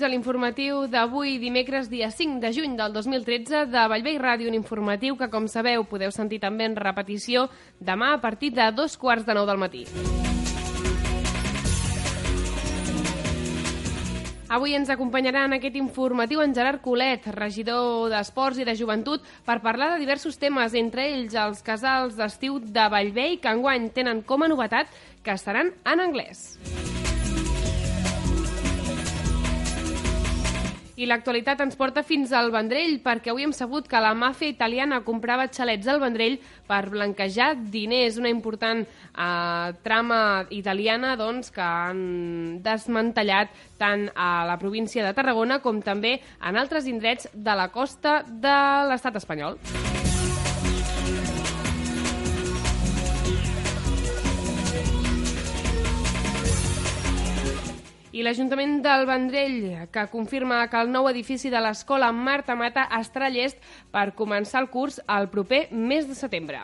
benvinguts a l'informatiu d'avui, dimecres, dia 5 de juny del 2013, de Vallvei Ràdio, un informatiu que, com sabeu, podeu sentir també en repetició demà a partir de dos quarts de nou del matí. Avui ens acompanyarà en aquest informatiu en Gerard Colet, regidor d'Esports i de Joventut, per parlar de diversos temes, entre ells els casals d'estiu de Vallvei, que enguany tenen com a novetat que estaran en anglès. I l'actualitat ens porta fins al Vendrell, perquè avui hem sabut que la màfia italiana comprava xalets al Vendrell per blanquejar diners. Una important eh, trama italiana doncs, que han desmantellat tant a la província de Tarragona com també en altres indrets de la costa de l'estat espanyol. I l'Ajuntament del Vendrell, que confirma que el nou edifici de l'escola Marta Mata estarà llest per començar el curs el proper mes de setembre.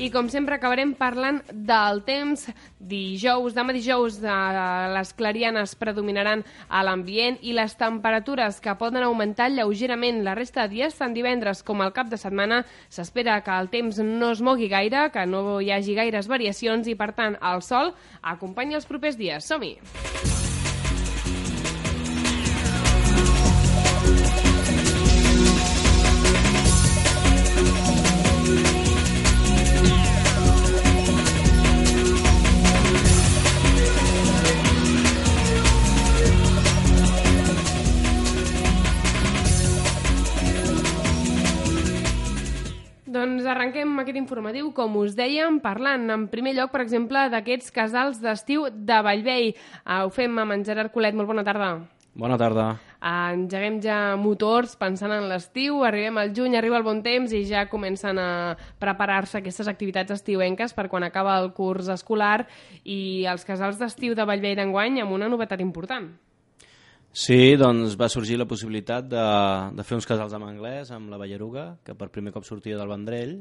I com sempre acabarem parlant del temps. Dijous, demà dijous, eh, les clarianes predominaran a l'ambient i les temperatures que poden augmentar lleugerament la resta de dies, tant divendres com al cap de setmana, s'espera que el temps no es mogui gaire, que no hi hagi gaires variacions i, per tant, el sol acompanya els propers dies. Som-hi! Doncs arrenquem aquest informatiu, com us dèiem, parlant en primer lloc, per exemple, d'aquests casals d'estiu de Vallvei. Uh, ho fem amb en Gerard Colet. Molt bona tarda. Bona tarda. Uh, engeguem ja motors pensant en l'estiu, arribem al juny, arriba el bon temps i ja comencen a preparar-se aquestes activitats estiuenques per quan acaba el curs escolar i els casals d'estiu de Vallvei d'enguany amb una novetat important. Sí, doncs va sorgir la possibilitat de, de fer uns casals en anglès amb la Ballaruga, que per primer cop sortia del Vendrell,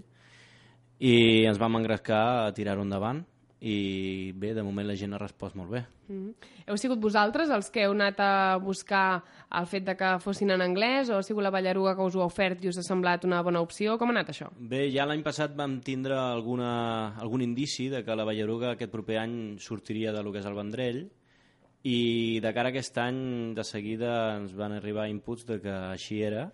i ens vam engrescar a tirar-ho endavant i bé, de moment la gent ha respost molt bé. Mm -hmm. Heu sigut vosaltres els que heu anat a buscar el fet de que fossin en anglès o ha sigut la Ballaruga que us ho ha ofert i us ha semblat una bona opció? Com ha anat això? Bé, ja l'any passat vam tindre alguna, algun indici de que la Ballaruga aquest proper any sortiria de lo que és el Vendrell, i de cara a aquest any de seguida ens van arribar inputs de que així era.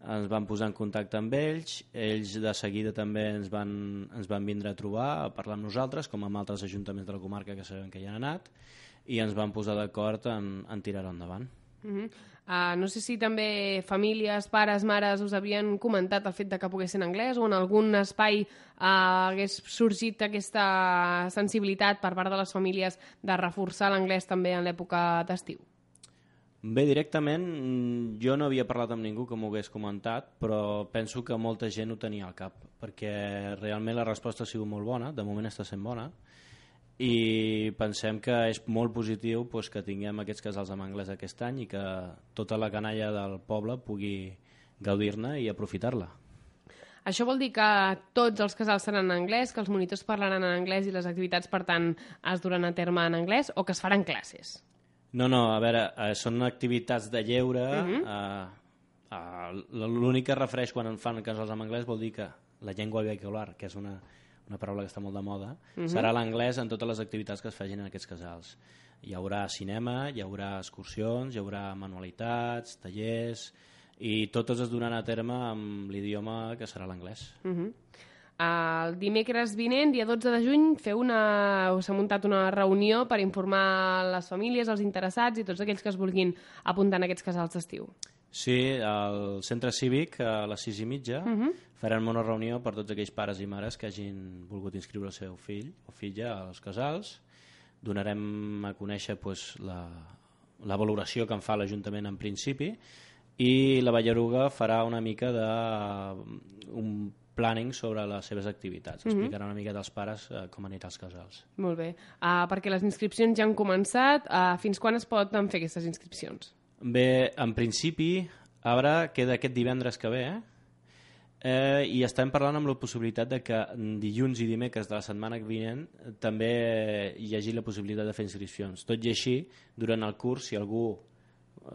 Ens van posar en contacte amb ells. Ells de seguida també ens van, ens van vindre a trobar a parlar amb nosaltres com amb altres ajuntaments de la comarca que sabem que hi han anat i ens van posar d'acord en, en tirar-ho endavant. Uh -huh. Uh, no sé si també famílies, pares, mares us havien comentat el fet de que poguessin anglès o en algun espai uh, hagués sorgit aquesta sensibilitat per part de les famílies de reforçar l'anglès també en l'època d'estiu. Bé, directament jo no havia parlat amb ningú que m'ho hagués comentat, però penso que molta gent ho tenia al cap, perquè realment la resposta ha sigut molt bona, de moment està sent bona, i pensem que és molt positiu pues, que tinguem aquests casals en anglès aquest any i que tota la canalla del poble pugui gaudir-ne i aprofitar-la. Això vol dir que tots els casals seran en anglès, que els monitors parlaran en anglès i les activitats, per tant, es duran a terme en anglès o que es faran classes? No, no, a veure, eh, són activitats de lleure. Uh -huh. eh, eh, L'únic que refereix quan en fan casals en anglès vol dir que la llengua vehicular, que és una, una paraula que està molt de moda, uh -huh. serà l'anglès en totes les activitats que es facin en aquests casals. Hi haurà cinema, hi haurà excursions, hi haurà manualitats, tallers, i totes es donaran a terme amb l'idioma que serà l'anglès. Uh -huh. El dimecres vinent, dia 12 de juny, feu una... s'ha muntat una reunió per informar les famílies, els interessats i tots aquells que es vulguin apuntar en aquests casals d'estiu. Sí, al centre cívic a les sis i mitja uh -huh. farem una reunió per tots aquells pares i mares que hagin volgut inscriure el seu fill o filla als casals. Donarem a conèixer pues, la, la valoració que en fa l'Ajuntament en principi i la Ballaruga farà una mica de un planning sobre les seves activitats. Mhm. Explicarà una mica dels pares eh, com anirà als casals. Molt bé. Uh, perquè les inscripcions ja han començat. Uh, fins quan es poden fer aquestes inscripcions? Bé, en principi, ara queda aquest divendres que ve, eh? Eh, I estem parlant amb la possibilitat de que dilluns i dimecres de la setmana que vinent també hi hagi la possibilitat de fer inscripcions. Tot i així, durant el curs, si algú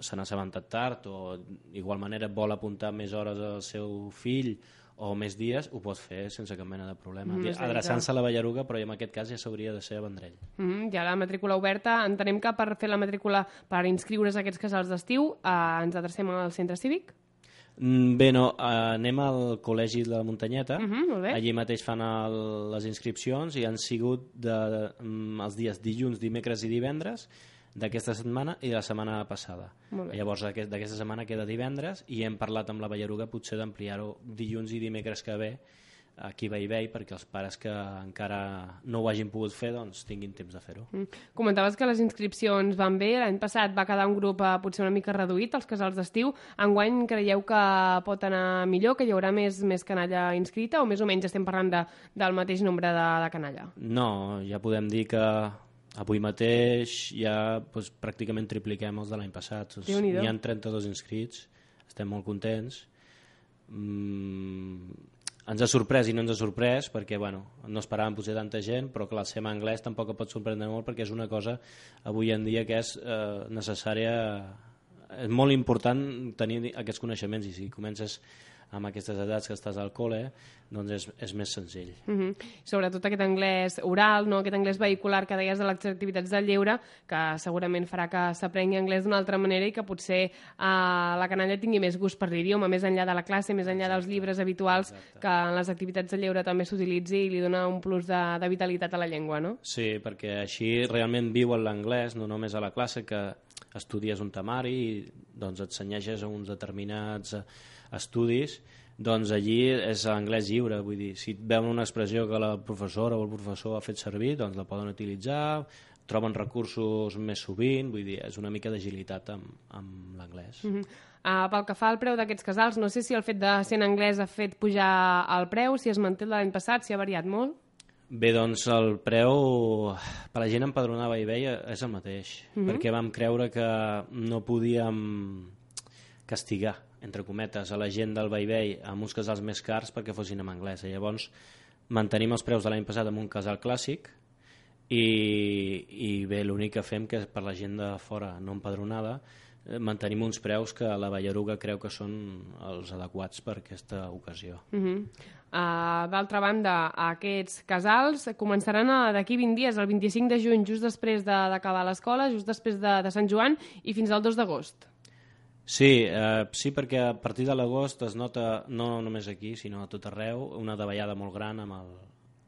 se n'ha assabentat tard o d'igual manera vol apuntar més hores al seu fill o més dies, ho pot fer sense cap mena de problema. Mm, Adreçant-se a la Ballaruga, però en aquest cas ja s'hauria de ser a Vendrell. Mm, ja la matrícula oberta. Entenem que per fer la matrícula, per inscriure's a aquests casals d'estiu, eh, ens adrecem al centre cívic? Mm, Bé, no, eh, anem al Col·legi de la Muntanyeta. Mhm, molt bé. Allí mateix fan el, les inscripcions i han sigut de, mm, els dies dilluns, dimecres i divendres d'aquesta setmana i de la setmana passada. Llavors aquest- d'aquesta setmana queda divendres i hem parlat amb la Ballaruga potser d'ampliar-ho dilluns i dimecres que ve aquí a Bellvei perquè els pares que encara no ho hagin pogut fer doncs tinguin temps de fer-ho. Mm. Comentaves que les inscripcions van bé. L'any passat va quedar un grup eh, potser una mica reduït, els casals d'estiu. Enguany creieu que pot anar millor, que hi haurà més, més canalla inscrita o més o menys estem parlant de, del mateix nombre de, de canalla? No, ja podem dir que avui mateix ja doncs, pràcticament tripliquem els de l'any passat. Doncs. N'hi ha 32 inscrits, estem molt contents. Mm, ens ha sorprès i no ens ha sorprès perquè bueno, no esperàvem potser tanta gent però clar, el SEM anglès tampoc pot sorprendre molt perquè és una cosa avui en dia que és eh, necessària és molt important tenir aquests coneixements i si comences amb aquestes edats que estàs al col·le doncs és, és més senzill Mm -hmm. Sobretot aquest anglès oral, no? aquest anglès vehicular que deies de les activitats del lleure, que segurament farà que s'aprengui anglès d'una altra manera i que potser eh, la canalla tingui més gust per l'idioma, més enllà de la classe, més enllà dels llibres habituals, Exacte. que en les activitats de lleure també s'utilitzi i li dona un plus de, de vitalitat a la llengua, no? Sí, perquè així realment viuen l'anglès, no només a la classe, que estudies un temari i doncs et senyeixes a uns determinats eh, estudis, doncs allí és anglès lliure, vull dir, si veuen una expressió que la professora o el professor ha fet servir, doncs la poden utilitzar, troben recursos més sovint, vull dir, és una mica d'agilitat amb, amb l'anglès. Mm -hmm. Uh, pel que fa al preu d'aquests casals, no sé si el fet de ser en anglès ha fet pujar el preu, si es manté l'any passat, si ha variat molt. Bé, doncs el preu per la gent empadronada a Bellvei és el mateix, Mhm. perquè vam creure que no podíem castigar, entre cometes, a la gent del Bellvei amb uns casals més cars perquè fossin en anglès. Llavors mantenim els preus de l'any passat amb un casal clàssic i, i bé, l'únic que fem que és per la gent de fora no empadronada mantenim uns preus que la Ballaruga creu que són els adequats per aquesta ocasió. Uh -huh. uh, D'altra banda, aquests casals començaran a- d'aquí 20 dies, el 25 de juny, just després de- d'acabar l'escola, just després de, de Sant Joan, i fins al 2 d'agost. Sí, eh, sí, perquè a partir de l'agost es nota, no només aquí, sinó a tot arreu, una davallada molt gran amb el,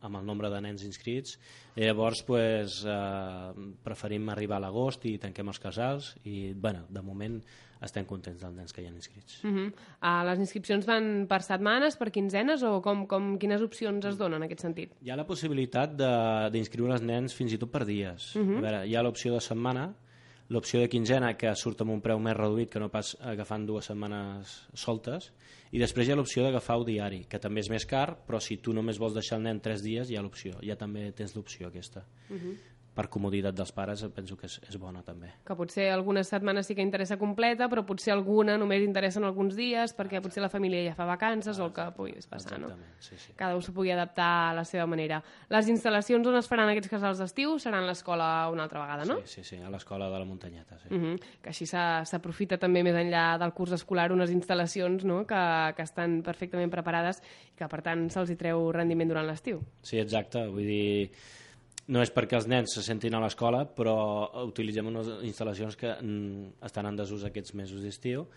amb el nombre de nens inscrits. I llavors pues, eh, preferim arribar a l'agost i tanquem els casals i, bueno, de moment estem contents dels nens que hi ha inscrits. Uh -huh. uh, les inscripcions van per setmanes, per quinzenes, o com, com, quines opcions es donen en aquest sentit? Hi ha la possibilitat de- d'inscriure els nens fins i tot per dies. Uh -huh. A veure, hi ha l'opció de setmana, l'opció de quinzena, que surt amb un preu més reduït que no pas agafant dues setmanes soltes, i després hi ha l'opció d'agafar-ho diari, que també és més car, però si tu només vols deixar el nen tres dies, hi ha l'opció, ja també tens l'opció aquesta. Uh -huh. Per comoditat dels pares, penso que és, és bona també. Que potser algunes setmanes sí que interessa completa, però potser alguna només interessa en alguns dies, perquè potser la família ja fa vacances o el que puguis passar, no? Sí, sí. Cada un s'ho pugui adaptar a la seva manera. Les instal·lacions on es faran aquests casals d'estiu seran l'escola una altra vegada, no? Sí, sí, sí, a l'escola de la muntanyeta, sí. Uh -huh. Que així s'aprofita també més enllà del curs escolar unes instal·lacions no? que, que estan perfectament preparades i que per tant se'ls hi treu rendiment durant l'estiu. Sí, exacte. Vull dir, no és perquè els nens se sentin a l'escola, però utilitzem unes instal·lacions que mm, estan en desús aquests mesos d'estiu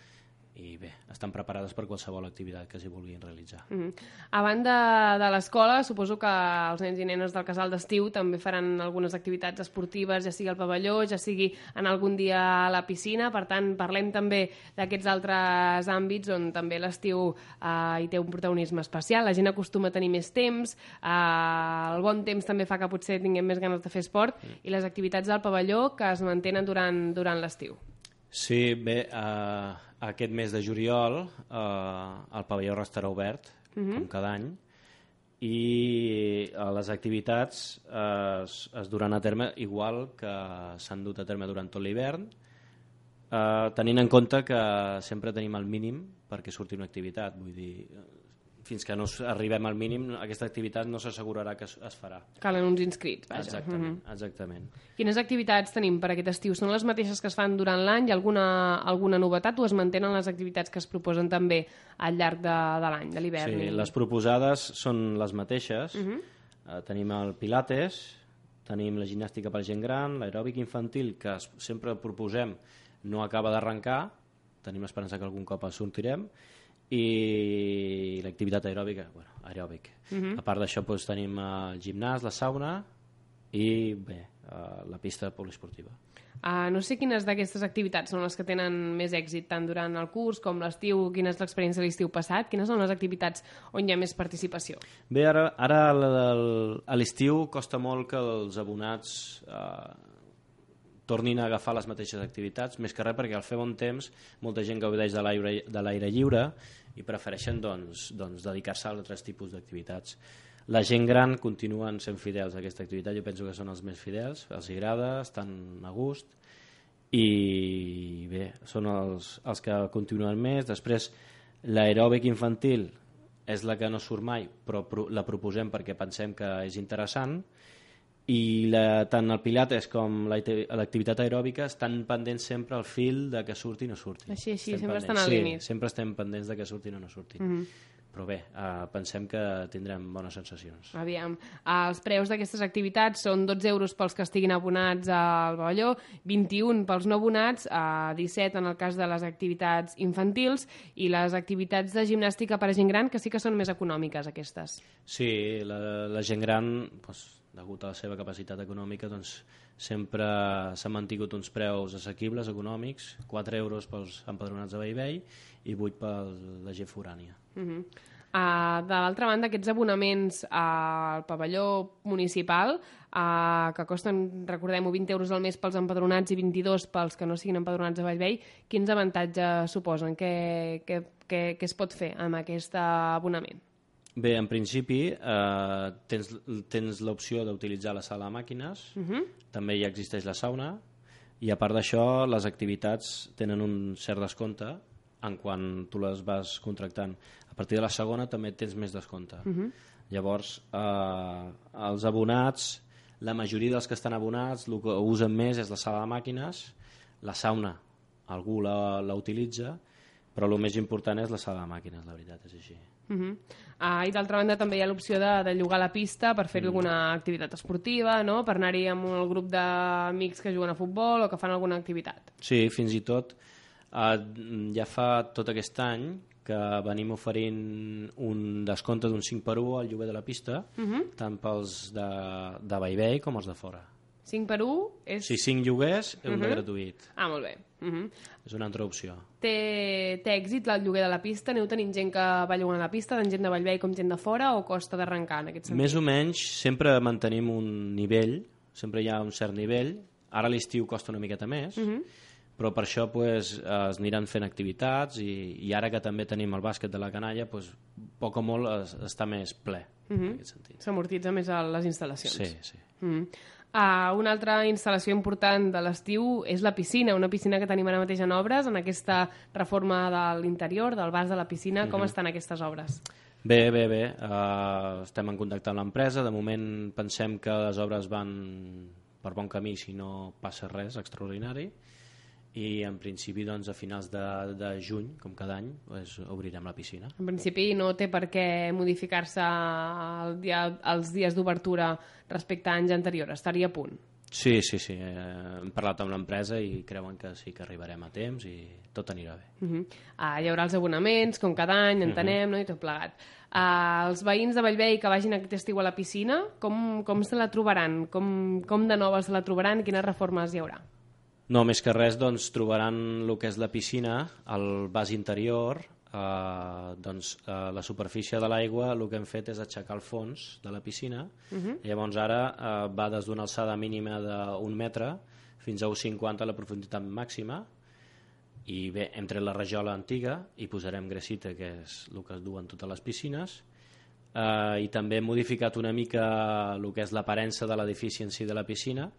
i bé, estan preparades per qualsevol activitat que s'hi vulguin realitzar. Uh -huh. A banda de l'escola, suposo que els nens i nenes del casal d'estiu també faran algunes activitats esportives, ja sigui al pavelló, ja sigui en algun dia a la piscina, per tant, parlem també d'aquests altres àmbits on també l'estiu eh, hi té un protagonisme especial, la gent acostuma a tenir més temps, eh, el bon temps també fa que potser tinguem més ganes de fer esport, i les activitats del pavelló que es mantenen durant, durant l'estiu. Sí, bé, eh, aquest mes de juliol eh, el pavelló restarà obert, uh -huh. com cada any, i eh, les activitats eh, es, es duran a terme igual que s'han dut a terme durant tot l'hivern, eh, tenint en compte que sempre tenim el mínim perquè surti una activitat, vull dir, fins que no arribem al mínim, aquesta activitat no s'assegurarà que es, es farà. Calen uns inscrits, vaja. Exactament, Mhm. exactament. Quines activitats tenim per aquest estiu? Són les mateixes que es fan durant l'any? Hi ha alguna, alguna novetat o es mantenen les activitats que es proposen també al llarg de, de l'any, de l'hivern? Sí, i- les proposades són les mateixes. Uh -huh. uh, tenim el Pilates, tenim la gimnàstica per gent gran, l'aeròbic infantil, que sempre proposem no acaba d'arrencar, tenim esperança que algun cop el sortirem, i l'activitat aeròbica, bueno, aeròbic. Uh -huh. A part d'això doncs, tenim el gimnàs, la sauna i, bé, uh, la pista poliesportiva. Uh, no sé quines d'aquestes activitats són les que tenen més èxit, tant durant el curs com l'estiu, quina és l'experiència de l'estiu passat, quines són les activitats on hi ha més participació? Bé, ara, ara a l'estiu costa molt que els abonats eh, tornin a agafar les mateixes activitats, més que res perquè al fer bon temps molta gent gaudeix de l'aire lliure i prefereixen doncs, doncs, dedicar-se a altres tipus d'activitats. La gent gran continuen sent fidels a aquesta activitat, jo penso que són els més fidels, els agrada, estan a gust i bé, són els, els que continuen més. Després, l'aeròbic infantil és la que no surt mai, però la proposem perquè pensem que és interessant i la, tant el pilates com la- l'activitat aeròbica estan pendents sempre al fil de que surti o no surti. Així, així, Estem sempre estan pendents. al sí, límit. sempre estem pendents de que surtin o no surtin. Mm -hmm. Però bé, eh, pensem que tindrem bones sensacions. Aviam, els preus d'aquestes activitats són 12 euros pels que estiguin abonats al pavelló, 21 pels no abonats, a 17 en el cas de les activitats infantils i les activitats de gimnàstica per a gent gran, que sí que són més econòmiques, aquestes. Sí, la, la gent gran, doncs, degut a la seva capacitat econòmica, doncs, sempre s'han mantingut uns preus assequibles, econòmics, 4 euros pels empadronats de Bellvei i 8 per la gent forània. Uh -huh. uh, de l'altra banda, aquests abonaments al pavelló municipal, uh, que costen, recordem-ho, 20 euros al mes pels empadronats i 22 pels que no siguin empadronats a Vallvei, quins avantatges suposen? Què, què, què, què es pot fer amb aquest abonament? Bé, en principi eh, tens, tens l'opció d'utilitzar la sala de màquines, uh -huh. també hi existeix la sauna, i a part d'això les activitats tenen un cert descompte en quan tu les vas contractant. A partir de la segona també tens més descompte. Uh -huh. Llavors, eh, els abonats, la majoria dels que estan abonats, el que usen més és la sala de màquines, la sauna, algú la, la utilitza, però el més important és la sala de màquines, la veritat, és així. Uh -huh. uh, I d'altra banda també hi ha l'opció de, de llogar la pista per fer-hi alguna activitat esportiva, no? per anar-hi amb el grup d'amics que juguen a futbol o que fan alguna activitat. Sí, fins i tot eh, ja fa tot aquest any que venim oferint un descompte d'un 5 per 1 al lloguer de la pista, uh -huh. tant pels de, de Bellvei com els de fora. 5 per 1 és... Si 5 lloguers, un uh -huh. de gratuït. Ah, molt bé. Uh -huh. És una altra opció. Té, té èxit el lloguer de la pista? Aneu tenint gent que va llogant a la pista, tant gent de Vallvei com gent de fora, o costa d'arrencar en aquest sentit? Més o menys sempre mantenim un nivell, sempre hi ha un cert nivell. Ara a l'estiu costa una miqueta més, uh -huh. però per això pues, es aniran fent activitats i, i ara que també tenim el bàsquet de la canalla, pues, poc o molt es, està més ple, uh -huh. en aquest sentit. S'amortitza més a les instal·lacions. Sí, sí. Mm. Uh, una altra instal·lació important de l'estiu és la piscina, una piscina que tenim ara mateix en obres, en aquesta reforma de l'interior, del vas de la piscina. Com estan aquestes obres? Bé, bé, bé. Uh, estem en contacte amb l'empresa. De moment pensem que les obres van per bon camí si no passa res extraordinari i en principi doncs, a finals de, de juny, com cada any, pues, obrirem la piscina. En principi no té per què modificar-se el dia, els dies d'obertura respecte a anys anteriors, estaria a punt. Sí, sí, sí. Eh, hem parlat amb l'empresa i creuen que sí que arribarem a temps i tot anirà bé. Uh -huh. uh, hi haurà els abonaments, com cada any, entenem, uh -huh. no? i tot plegat. Uh, els veïns de Vallvei que vagin aquest estiu a la piscina, com, com se la trobaran? Com, com de nova se la trobaran quines reformes hi haurà? No, més que res, doncs, trobaran el que és la piscina, el vas interior, eh, doncs, eh, la superfície de l'aigua, el que hem fet és aixecar el fons de la piscina, uh -huh. llavors ara eh, va des d'una alçada mínima d'un metre fins a 1,50 la profunditat màxima, i bé, hem tret la rajola antiga i posarem gresita, que és el que es duen totes les piscines, eh, i també hem modificat una mica el que és l'aparença de l'edifici en si de la piscina,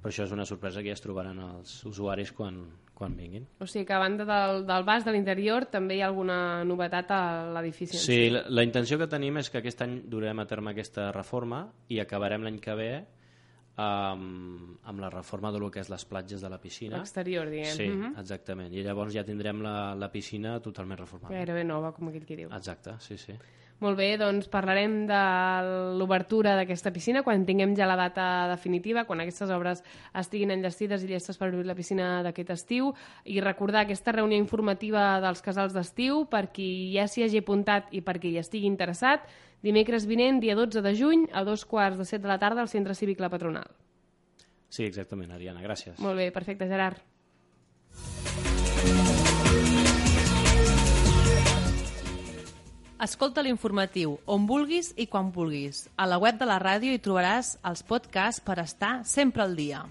però això és una sorpresa que ja es trobaran els usuaris quan, quan vinguin. O sigui que a banda del, del bas de l'interior també hi ha alguna novetat a l'edifici. Sí, la, la intenció que tenim és que aquest any durem a terme aquesta reforma i acabarem l'any que ve amb, amb la reforma de lo que és les platges de la piscina. Exterior, diguem. Sí, Mhm. exactament. I llavors ja tindrem la, la piscina totalment reformada. Gairebé nova, com aquell que diu. Exacte, sí, sí. Molt bé, doncs parlarem de l'obertura d'aquesta piscina quan tinguem ja la data definitiva, quan aquestes obres estiguin enllestides i llestes per obrir la piscina d'aquest estiu i recordar aquesta reunió informativa dels casals d'estiu per qui ja s'hi hagi apuntat i per qui hi estigui interessat dimecres vinent, dia 12 de juny, a dos quarts de set de la tarda al Centre Cívic La Patronal. Sí, exactament, Ariana, gràcies. Molt bé, perfecte, Gerard. Escolta l'informatiu on vulguis i quan vulguis. A la web de la ràdio hi trobaràs els podcasts per estar sempre al dia.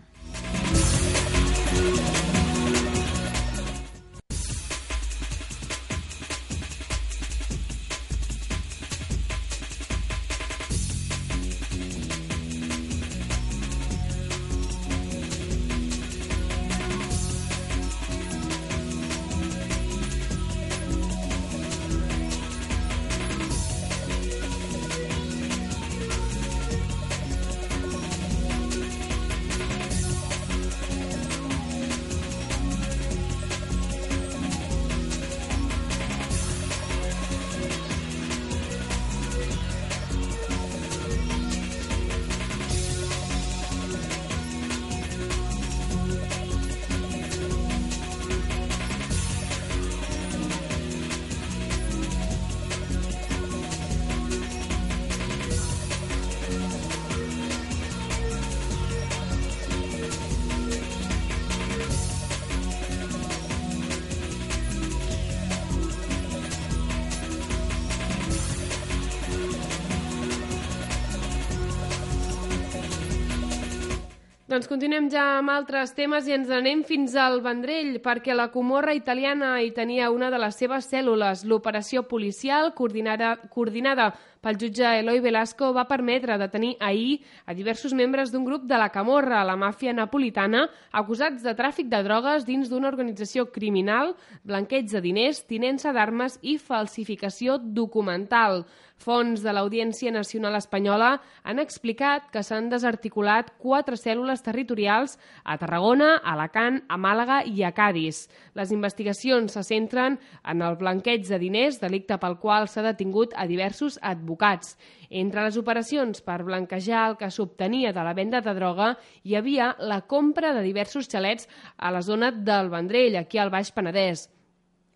Doncs continuem ja amb altres temes i ens anem fins al Vendrell, perquè la comorra italiana hi tenia una de les seves cèl·lules. L'operació policial, coordinada, coordinada pel jutge Eloi Velasco, va permetre detenir ahir a diversos membres d'un grup de la Camorra, la màfia napolitana, acusats de tràfic de drogues dins d'una organització criminal, blanqueig de diners, tinença d'armes i falsificació documental. Fons de l'Audiència Nacional Espanyola han explicat que s'han desarticulat quatre cèl·lules territorials a Tarragona, a Alacant, a Màlaga i a Cádiz. Les investigacions se centren en el blanqueig de diners, delicte pel qual s'ha detingut a diversos advocats. Entre les operacions per blanquejar el que s'obtenia de la venda de droga hi havia la compra de diversos xalets a la zona del Vendrell, aquí al Baix Penedès.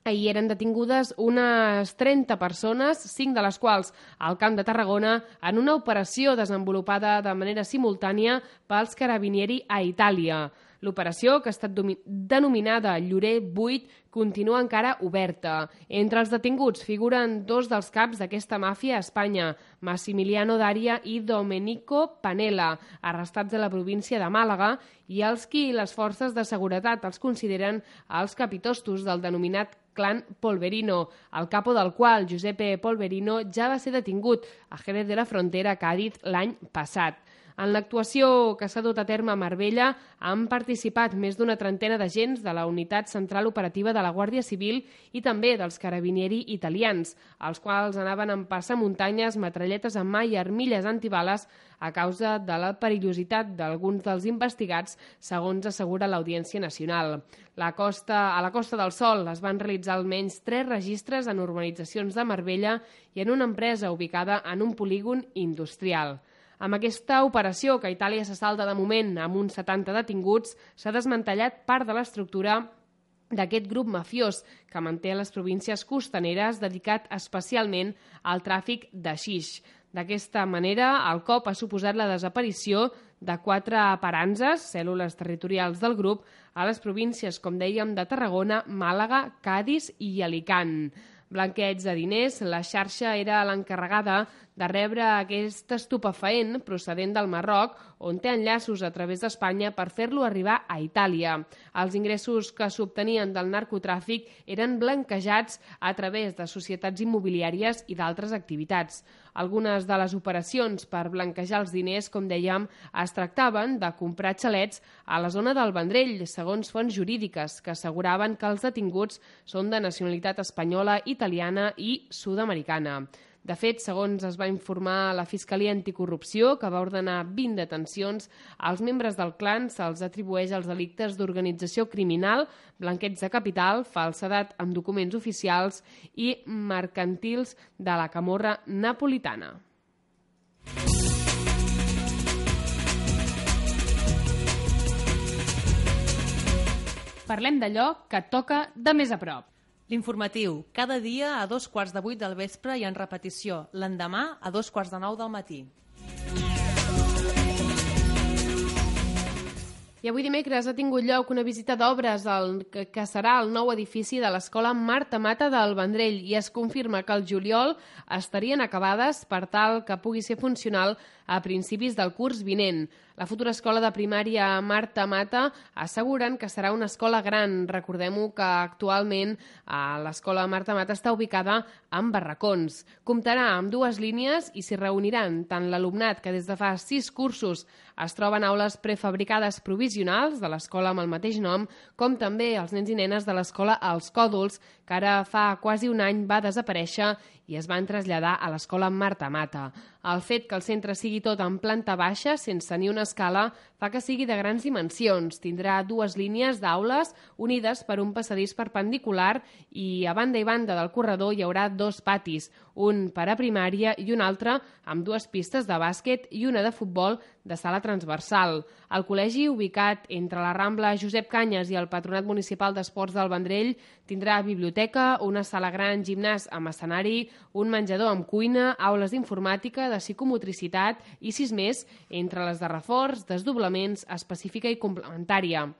Ahir eren detingudes unes 30 persones, 5 de les quals al Camp de Tarragona, en una operació desenvolupada de manera simultània pels Carabinieri a Itàlia. L'operació, que ha estat denominada Llorer 8, continua encara oberta. Entre els detinguts figuren dos dels caps d'aquesta màfia a Espanya, Massimiliano Daria i Domenico Panella, arrestats a la província de Màlaga, i els qui les forces de seguretat els consideren els capitostos del denominat clan Polverino, el capo del qual, Giuseppe Polverino, ja va ser detingut a Jerez de la Frontera, Càdiz, l'any passat. En l'actuació que s'ha dut a terme a Marbella han participat més d'una trentena d'agents de la Unitat Central Operativa de la Guàrdia Civil i també dels carabinieri italians, els quals anaven en passamuntanyes, metralletes amb mà i armilles antibales a causa de la perillositat d'alguns dels investigats, segons assegura l'Audiència Nacional. La costa, a la Costa del Sol es van realitzar almenys tres registres en urbanitzacions de Marbella i en una empresa ubicada en un polígon industrial. Amb aquesta operació, que Itàlia se salta de moment amb uns 70 detinguts, s'ha desmantellat part de l'estructura d'aquest grup mafiós que manté les províncies costaneres dedicat especialment al tràfic de xix. D'aquesta manera, el cop ha suposat la desaparició de quatre paranzes, cèl·lules territorials del grup, a les províncies, com dèiem, de Tarragona, Màlaga, Cádiz i Alicant blanqueig de diners, la xarxa era l'encarregada de rebre aquest estupefaent procedent del Marroc, on té enllaços a través d'Espanya per fer-lo arribar a Itàlia. Els ingressos que s'obtenien del narcotràfic eren blanquejats a través de societats immobiliàries i d'altres activitats. Algunes de les operacions per blanquejar els diners, com dèiem, es tractaven de comprar xalets a la zona del Vendrell, segons fonts jurídiques, que asseguraven que els detinguts són de nacionalitat espanyola, italiana i sud-americana. De fet, segons es va informar la Fiscalia Anticorrupció, que va ordenar 20 detencions, als membres del clan se'ls atribueix els delictes d'organització criminal, blanquets de capital, falsedat amb documents oficials i mercantils de la camorra napolitana. Parlem d'allò que toca de més a prop. L'informatiu, cada dia a dos quarts de vuit del vespre i en repetició, l'endemà a dos quarts de nou del matí. I avui dimecres ha tingut lloc una visita d'obres que, que serà el nou edifici de l'Escola Marta Mata del Vendrell i es confirma que el juliol estarien acabades per tal que pugui ser funcional a principis del curs vinent. La futura escola de primària Marta Mata asseguren que serà una escola gran. Recordem-ho que actualment l'escola Marta Mata està ubicada en barracons. Comptarà amb dues línies i s'hi reuniran tant l'alumnat que des de fa sis cursos es troben aules prefabricades provisionals de l'escola amb el mateix nom, com també els nens i nenes de l'escola Els Còdols, que ara fa quasi un any va desaparèixer i es van traslladar a l'escola Marta Mata. El fet que el centre sigui tot en planta baixa, sense ni una escala, fa que sigui de grans dimensions. Tindrà dues línies d'aules unides per un passadís perpendicular i a banda i banda del corredor hi haurà dos patis, un per a primària i un altre amb dues pistes de bàsquet i una de futbol de sala transversal. El col·legi, ubicat entre la Rambla Josep Canyes i el Patronat Municipal d'Esports del Vendrell, tindrà biblioteca, una sala gran gimnàs amb escenari, un menjador amb cuina, aules d'informàtica, de psicomotricitat i sis més, entre les de reforç, desdoblaments, específica i complementària.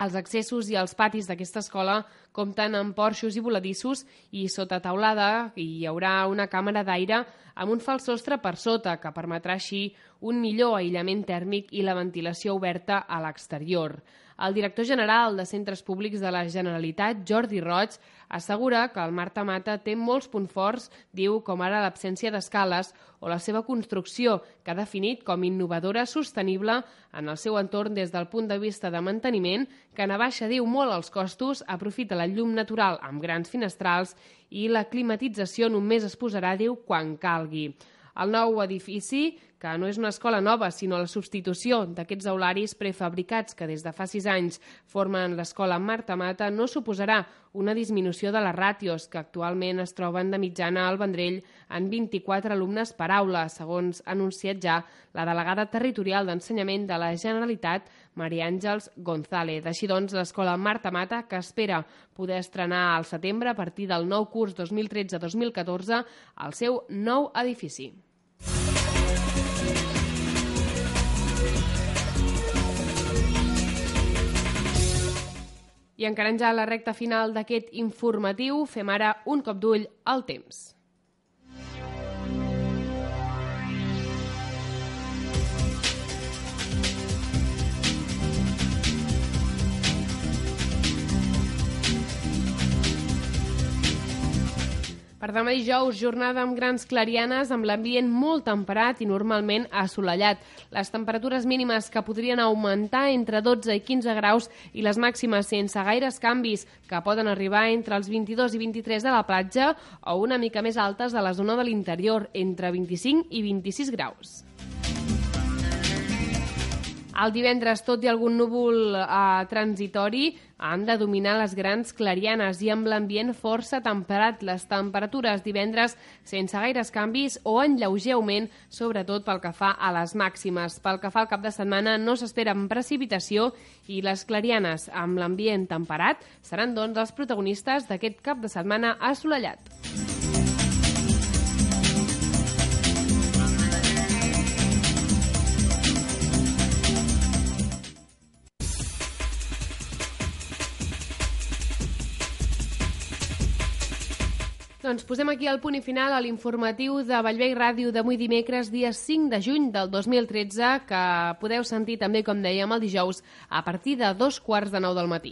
Els accessos i els patis d'aquesta escola compten amb porxos i voladissos i sota taulada hi haurà una càmera d'aire amb un fals sostre per sota que permetrà així un millor aïllament tèrmic i la ventilació oberta a l'exterior. El director general de Centres Públics de la Generalitat, Jordi Roig, assegura que el Marta Mata té molts punts forts, diu, com ara l'absència d'escales o la seva construcció, que ha definit com innovadora sostenible en el seu entorn des del punt de vista de manteniment, que n'abaixa, diu, molt els costos, aprofita la llum natural amb grans finestrals i la climatització només es posarà, diu, quan calgui. El nou edifici, que no és una escola nova, sinó la substitució d'aquests aularis prefabricats que des de fa sis anys formen l'escola Marta Mata, no suposarà una disminució de les ràtios, que actualment es troben de mitjana al Vendrell en 24 alumnes per aula, segons ha anunciat ja la delegada territorial d'Ensenyament de la Generalitat, Maria Àngels González. Així doncs, l'escola Marta Mata, que espera poder estrenar al setembre a partir del nou curs 2013-2014 al seu nou edifici. I encarant ja la recta final d'aquest informatiu, fem ara un cop d'ull al temps. Per demà dijous, jornada amb grans clarianes, amb l'ambient molt temperat i normalment assolellat. Les temperatures mínimes que podrien augmentar entre 12 i 15 graus i les màximes sense gaires canvis, que poden arribar entre els 22 i 23 de la platja o una mica més altes de la zona de l'interior, entre 25 i 26 graus. El divendres, tot i algun núvol eh, transitori, han de dominar les grans clarianes i amb l'ambient força temperat. Les temperatures divendres sense gaires canvis o en lleuger augment, sobretot pel que fa a les màximes. Pel que fa al cap de setmana no s'espera precipitació i les clarianes amb l'ambient temperat seran doncs els protagonistes d'aquest cap de setmana assolellat. Doncs posem aquí el punt i final a l'informatiu de Vallvei Ràdio d'avui dimecres, dia 5 de juny del 2013, que podeu sentir també, com dèiem, el dijous a partir de dos quarts de nou del matí.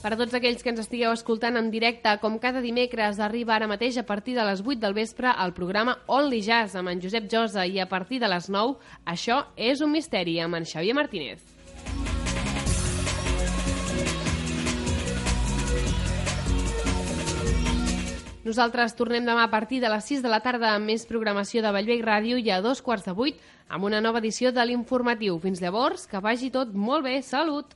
Per a tots aquells que ens estigueu escoltant en directe, com cada dimecres, arriba ara mateix a partir de les 8 del vespre el programa Only Jazz amb en Josep Josa i a partir de les 9, això és un misteri amb en Xavier Martínez. Nosaltres tornem demà a partir de les 6 de la tarda amb més programació de Vallvei Ràdio i a dos quarts de vuit amb una nova edició de l'informatiu. Fins llavors, que vagi tot molt bé. Salut!